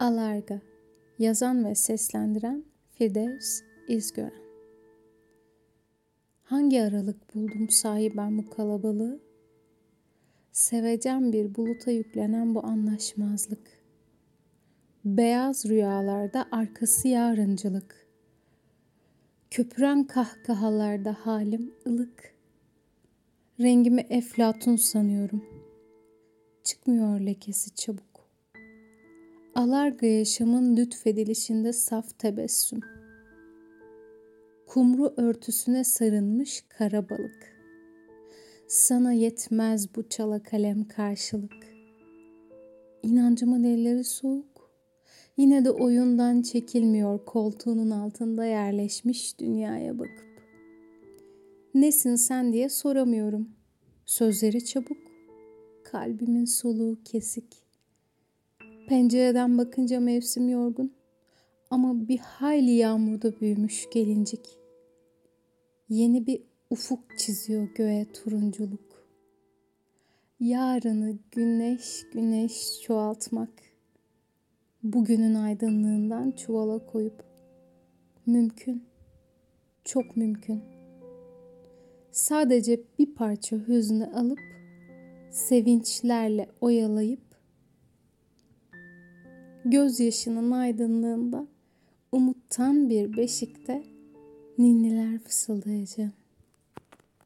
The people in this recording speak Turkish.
Alarga Yazan ve seslendiren Firdevs İzgören Hangi aralık buldum sahi ben bu kalabalığı? Sevecen bir buluta yüklenen bu anlaşmazlık. Beyaz rüyalarda arkası yarıncılık. Köpüren kahkahalarda halim ılık. Rengimi eflatun sanıyorum. Çıkmıyor lekesi çabuk. Alarga yaşamın lütfedilişinde saf tebessüm. Kumru örtüsüne sarılmış kara balık. Sana yetmez bu çala kalem karşılık. İnancımın elleri soğuk. Yine de oyundan çekilmiyor koltuğunun altında yerleşmiş dünyaya bakıp. Nesin sen diye soramıyorum. Sözleri çabuk, kalbimin soluğu kesik. Pencereden bakınca mevsim yorgun ama bir hayli yağmurda büyümüş gelincik. Yeni bir ufuk çiziyor göğe turunculuk. Yarını güneş güneş çoğaltmak. Bugünün aydınlığından çuvala koyup. Mümkün. Çok mümkün. Sadece bir parça hüznü alıp sevinçlerle oyalayıp gözyaşının aydınlığında umuttan bir beşikte ninniler fısıldayacağım.